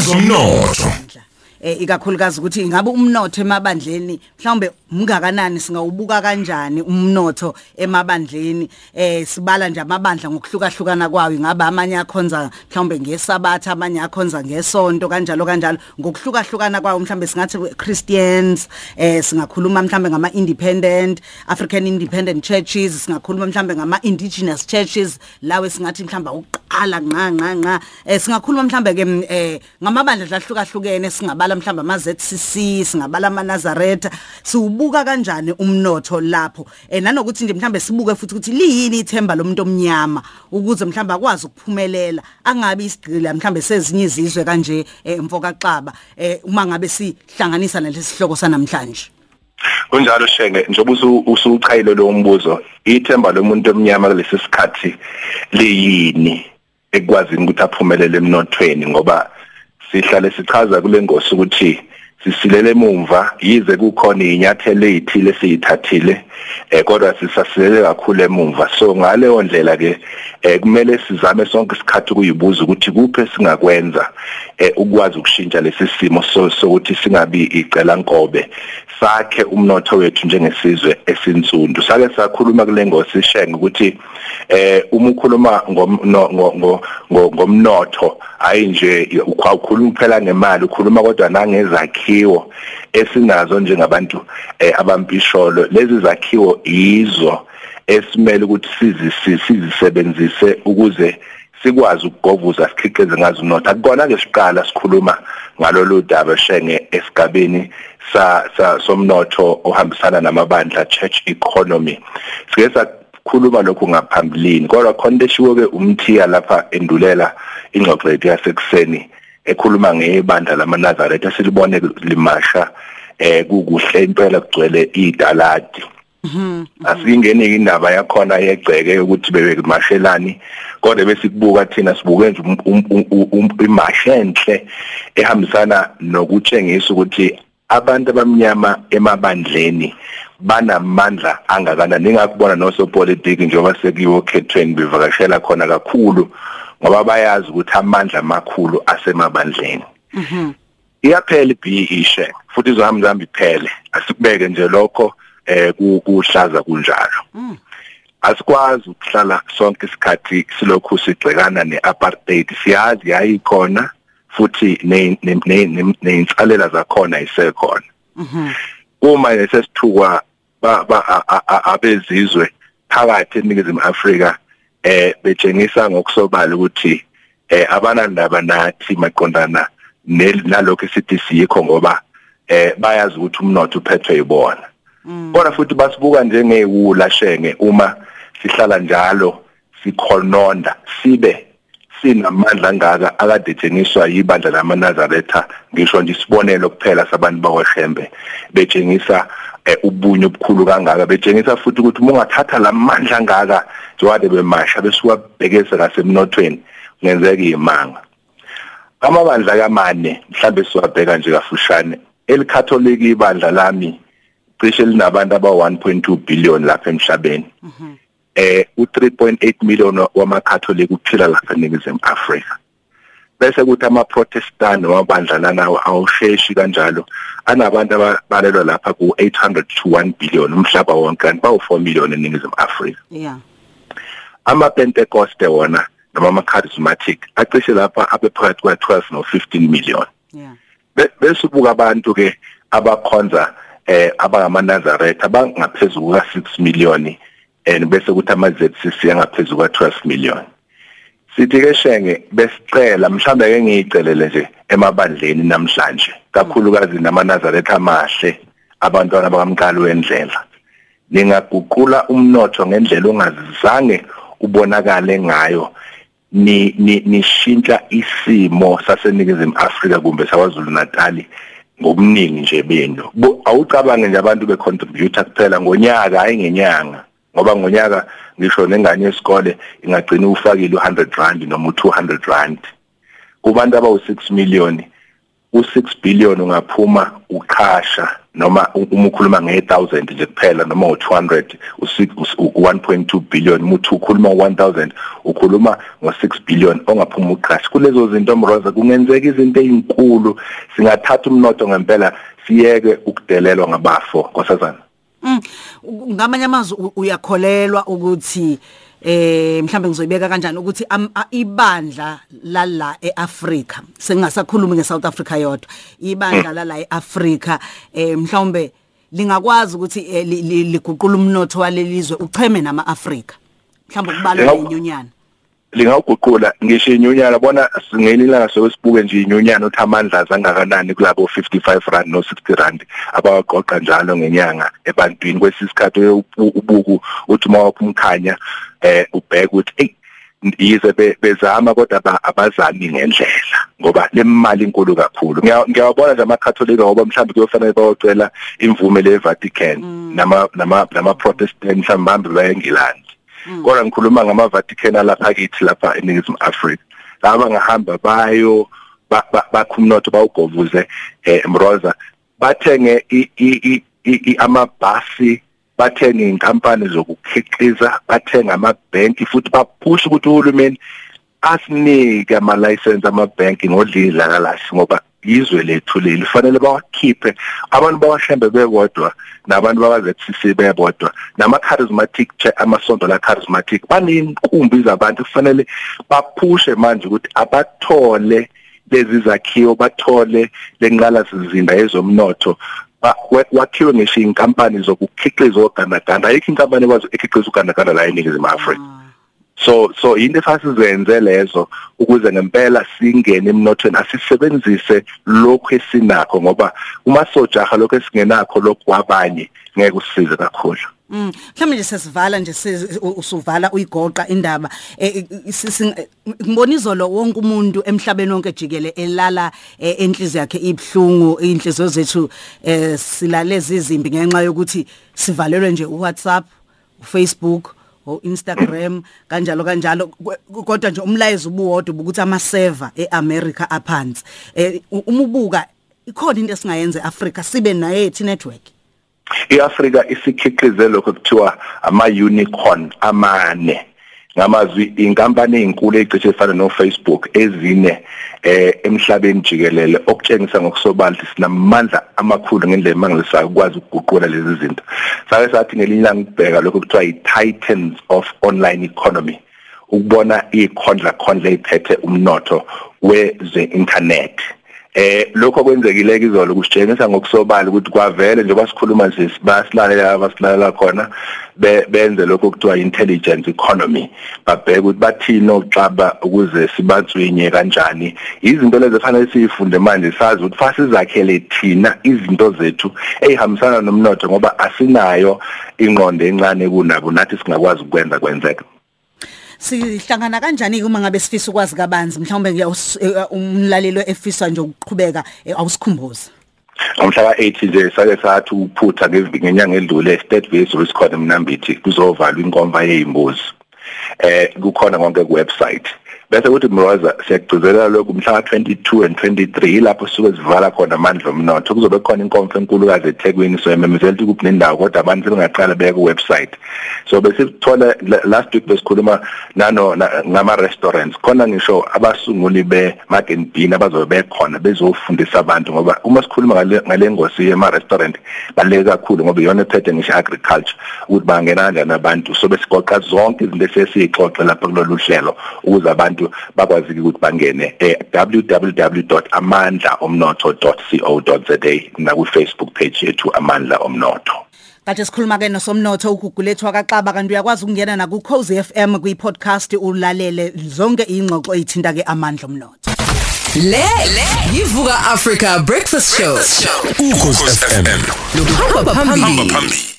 kwezomnotho eh ikakhulukazi ukuthi ingabe umnotho emabandleni mhlawumbe mungakanani singawubuka kanjani umnotho emabandleni? Eh sibala nje amabandla ngokuhlukahlukana kwawo ingabe amanye akhonza mhlawumbe ngesabatha amanye akhonza ngesonto kanjalo kanjalo. Ngokuhlukahlukana kwawo mhlawumbe singathi Christians eh singakhuluma mhlawumbe ngama independent African independent churches singakhuluma mhlawumbe ngama indigenous churches lawe singathi mhlawumbe uqala nqa nqa nqa eh singakhuluma mhlawumbe ke eh ngamabandla ahlukahlukene singabala mhlawumbe ama ZCC singabala ama Nazareth siubuka kanjani umnotho lapho? Eh nanokuthi nje mhlawumbe sibuke futhi ukuthi liyini ithemba lomuntu omnyama ukuze mhlawumbe akwazi ukuphumelela angabi isigqila mhlawumbe sezinye izizwe kanje emfoka xaba eh uma ngabe sihlanganisa nalesi sihloko sanamhlanje. Kunjalo shenge njengoba usuchayile lo mbuzo ithemba lomuntu omnyama kulesi sikhathi liyini ekwazini ukuthi aphumelele emnothweni? Ngoba sihlale sichaza kule ngosi ukuthi sisilele emumva yize kukhona inyathelo ezithile siyithathile eh kodwa sisasilele kakhulu emumva so ngaleyo ndlela ke eh kumele sizame sonke isikhathi kuyibuza ukuthi kuphe singakwenza eh ukwazi ukushintsha lesi simo so sokuthi singabi icela nkobe sakhe umnotho wethu njengesizwe esinsundu. Sake sakhuluma kule ngosi shenge ukuthi eh uma ukhuluma ngomnotho hayi nje ukhuluma kuphela ngemali ukhuluma kodwa nangezakhiwo esinazo njengabantu abampisholo lezi zakhiwo yizo esimele ukuthi sizisebenzise ukuze sikwazi ukugovuza sikhiqize ngazo umnotho akukona ke siqala sikhuluma ngalolu daba shenge esigabeni sa somnotho ohambisana namabandla church economy. Sike sakhuluma lokhu ngaphambilini kodwa khona leshiwo ke umthiya lapha endulela ingxoxo yethu yasekuseni ekhuluma ngebandla lamaNazaretha esilibone limasha eh kukuhle impela kugcwele idaladi. Asingene indaba yakhona yegceke ukuthi bebemashelani kodwa bese kubuka thina sibuke nje imashe enhle ehambisana nokutshengisa ukuthi abantu abamnyama emabandleni banamandla angakanani. Ningakubona nosopolitiki njengoba sekuyiwo khethweni bevakashela khona kakhulu ngoba bayazi ukuthi amandla amakhulu asemabandleni. Mhm. Iyaphela iBE share futhi izohamba zambi iphele. Asikubeke nje lokho eh kuhlaza kunjalo. Asikwazi ukuhlala sonke isikhathi silokhu sigxekana neapartheid. Siyazi yayikhona futhi neinsalela zakhona isekhona uma nesesithukwa abezizwe phakathi eNingizimu Afrika eh betshengisa ngokusobala ukuthi eh abanandaba nathi maqondana nalokho esithi siyikho ngoba eh bayazi ukuthi umnotho uphethwe yibona. Kodwa futhi basibuka njengewula shenge uma sihlala njalo sikhononda sibe sinamandla angaka akadetsheniswa yibandla lamaNazaretha ngisho nje isibonelo kuphela sabantu bakwashembe. Betshengisa ubunye obukhulu kangaka betshengisa futhi ukuthi uma ungathatha lamandla angaka njengade bemasha besuka bhekese ngasemnothweni kungenzeka imanga. Amabandla kamane mhlambe siwabheka nje kafushane elikatholiki ibandla lami cishe linabantu aba 1.2 billion lapha emhlabeni. Eh u3.8 million wamakatholika uphila lapha eNingizimu Afrika. Bese kuthi amaprotestant wamabandla lana awusheshi kanjalo anabantu abalelwa lapha ku800 to 1 billion umhlaba wonke kanti bawu 4 million eNingizimu Afrika. Yeah. Ama Pentecost wona noma ama charismatic acishe lapha abephakathi kwa 12 no 15 million. Yeah. Bese ubuka abantu ke abakhonza eh abangamaNazaretha abangaphezulu kuka 6 million and bese kuthi ama ZCC angaphezulu kwa 12 million. Sithi ke shenge besicela mhlambe ke ngiyicelele nje emabandleni namhlanje kakhulukazi namanazaretha amahle abantwana bakamqalo wendlela. Ningaguqula umnotho ngendlela ongazange ubonakale ngayo ni nishintsha isimo saseNingizimu Afrika kumbe sakwazulu Natal ngobuningi nje benu awucabange nje abantu becontributor kuphela ngonyaka hayi ngenyanga ngoba ngonyaka ngisho nengane yesikole ingagcina ufakile u100 rand noma u200 rand. Kubantu abawu6 million u6 billion ungaphuma uqhasha noma uma ukhuluma nge1000 nje kuphela noma u200 u1.2 billion. Muthi ukhuluma u1000 ukhuluma ngo6 billion ongaphuma uqhasha. Kulezo zinto mroza kungenzeka izinto ezinkulu singathatha umnotho ngempela siyeke ukudelelwa ngabafo nkosazana. Ngamanye amazwi uyakholelwa ukuthi eh mhlambe ngizoyibeka kanjani ukuthi ibandla lala eAfrika sengasakhulumi ngeSouth Africa yodwa ibandla lala eAfrika eh mhlawumbe lingakwazi ukuthi eh, liguqula umnotho walelizwe ucheme nama Afrika mhlawumbe kubalwa inyunyana lingawuguqula ngisho inyunyana bona singelilanga sokusibuke nje inyunyana uthi amandla zangakanani kulabo 55 rand no 60 rand abaqoqa njalo ngenyanga ebantwini kwesisikhathi ubuku uthi mawapha umkhanya eh ubheka ukuthi hey yize bezama kodwa abazami ngendlela ngoba lemali inkulu kakhulu ngiyabona nje amakatholika ngoba mhlawumbe kuyofanele bayocela imvume le Vatican mm. nama nama nama Protestant mhlawumbe bahambe baye eNgilandi Mm. Kodwa ngikhuluma ngama-Vatican alapha kithi lapha eNingizimu Afrika. Laba ngahamba bayo bakhumnotho bawugovuze eh Mroza. Bathenge amabhasi bathenge inkampani zokukhiqiza bathenga amabhenki futhi baphusha ukuthi uhulumeni asinike ama license amabhenki ngodlidla kalahle ngoba izwe lethu leli fanele bawakhiphe. Abantu bawahlembe bekodwa nabantu bakaZCC bebodwa. Nama charismatic amasonto la charismatic banenkumbi zabantu kufanele baphushe manje ukuthi abathole lezi zakhiwo bathole lenqala sizinda yezomnotho. Wakhiwe ngisho inkampani zokukhiqiza ogandaganda. Ayikho inkampani ekwazi ekhiqiza ugandaganda la eNingizimu Afrika. ah. So so into efasizenze lezo ukuze ngempela singene emnothweni asisebenzise lokho esinakho ngoba uma sojaha lokho esingenakho lokho kwabanye ngeke usisize kakhulu. Mm mhlawumbe nje sesivala nje usuvala uyigoqa indaba. E, e, ngibona izolo wonke umuntu emhlabeni wonke jikele elala e, enhliziyo yakhe ibhlungu inhliziyo zethu silalezi izimbi ngenxa yokuthi sivalelwe nje uWhatsApp uFacebook o Instagram kanjalo kanjalo. Kodwa nje umlayezo ubuwodwa ukuthi ama server eAmerica aphansi. Eh umubuka ikhona into esingayenza eAfrica sibe nayo ethi network? iAfrica isikhiqize lokho kuthiwa ama unicorn amane. Ngamazwi inkampani ezinkulu ezicishe efana no Facebook ezine eh emhlabeni jikelele okutshengisa ngokusobala sinamandla amakhulu ngendlela emangalisayo ukwazi ukuguqula lezi zinto. Sake sathi ngelinye ilanga ukubheka lokho kuthiwa i-titans of online economy ukubona ikhondla khondla iphethe umnotho weze internet eh lokho kwenzekile izolo kusitshengisa ngokusobala ukuthi kwavele njengoba sikhuluma nje basilalela abasilalela khona benze lokho kuthiwa intelligence economy. Babheka ukuthi bathini oxaba ukuze sibatswinye kanjani. Izinto lezi efanele siyifunde manje sazi ukuthi fasizakhele thina izinto zethu ezihambisana nomnotho ngoba asinayo ingqondo encane kunabo nathi singakwazi ukwenza kwenzeka. Sihlangana kanjani uma ngabe sifisa ukwazi kabanzi? Mhlawumbe eh, umlalelo efisa nje ukuqhubeka eh, awusikhumbuze. Ngomhla ka8 nje sake sathi uphutha ngenyanga edlule State Based Risk Code Mnambithi kuzovalwa inkomba yezimbuzi eh kukhona konke ku website bese kuthi Mroza siyagcizelela lokhu mhla ka22 and 23 lapho suke sivala khona amandla omnotho. Kuzobe khona inkonference enkulukazi eThekwini so ememezela ukuthi kuphi nendawo kodwa abantu sebengaqala beke ku website so bese sithola last week besikhuluma nano ngama restaurants khona ngisho abasunguli be Market Bean abazobe bekhona bezofundisa abantu ngoba uma sikhuluma ngale ngosi yema restaurant baleke kakhulu ngoba iyona ephethe ngisho agriculture ukuthi bangena kanjani abantu. So besigoqa zonke izinto esesixoxe lapha kulolu hlelo ukuze abantu abantu bakwazi ukuthi bangene eh www.amandlaomnotho.co.za na ku Facebook page yethu Amandla Omnotho Kade sikhuluma ke nosomnotho ugugulethwa kaXaba kanti uyakwazi ukungena na ku Cozy FM kwi podcast ulalele zonke ingxoxo ezithinta ke amandla omnotho Le yivuka Africa Breakfast Show. Ukhosi FM. Lo phambili.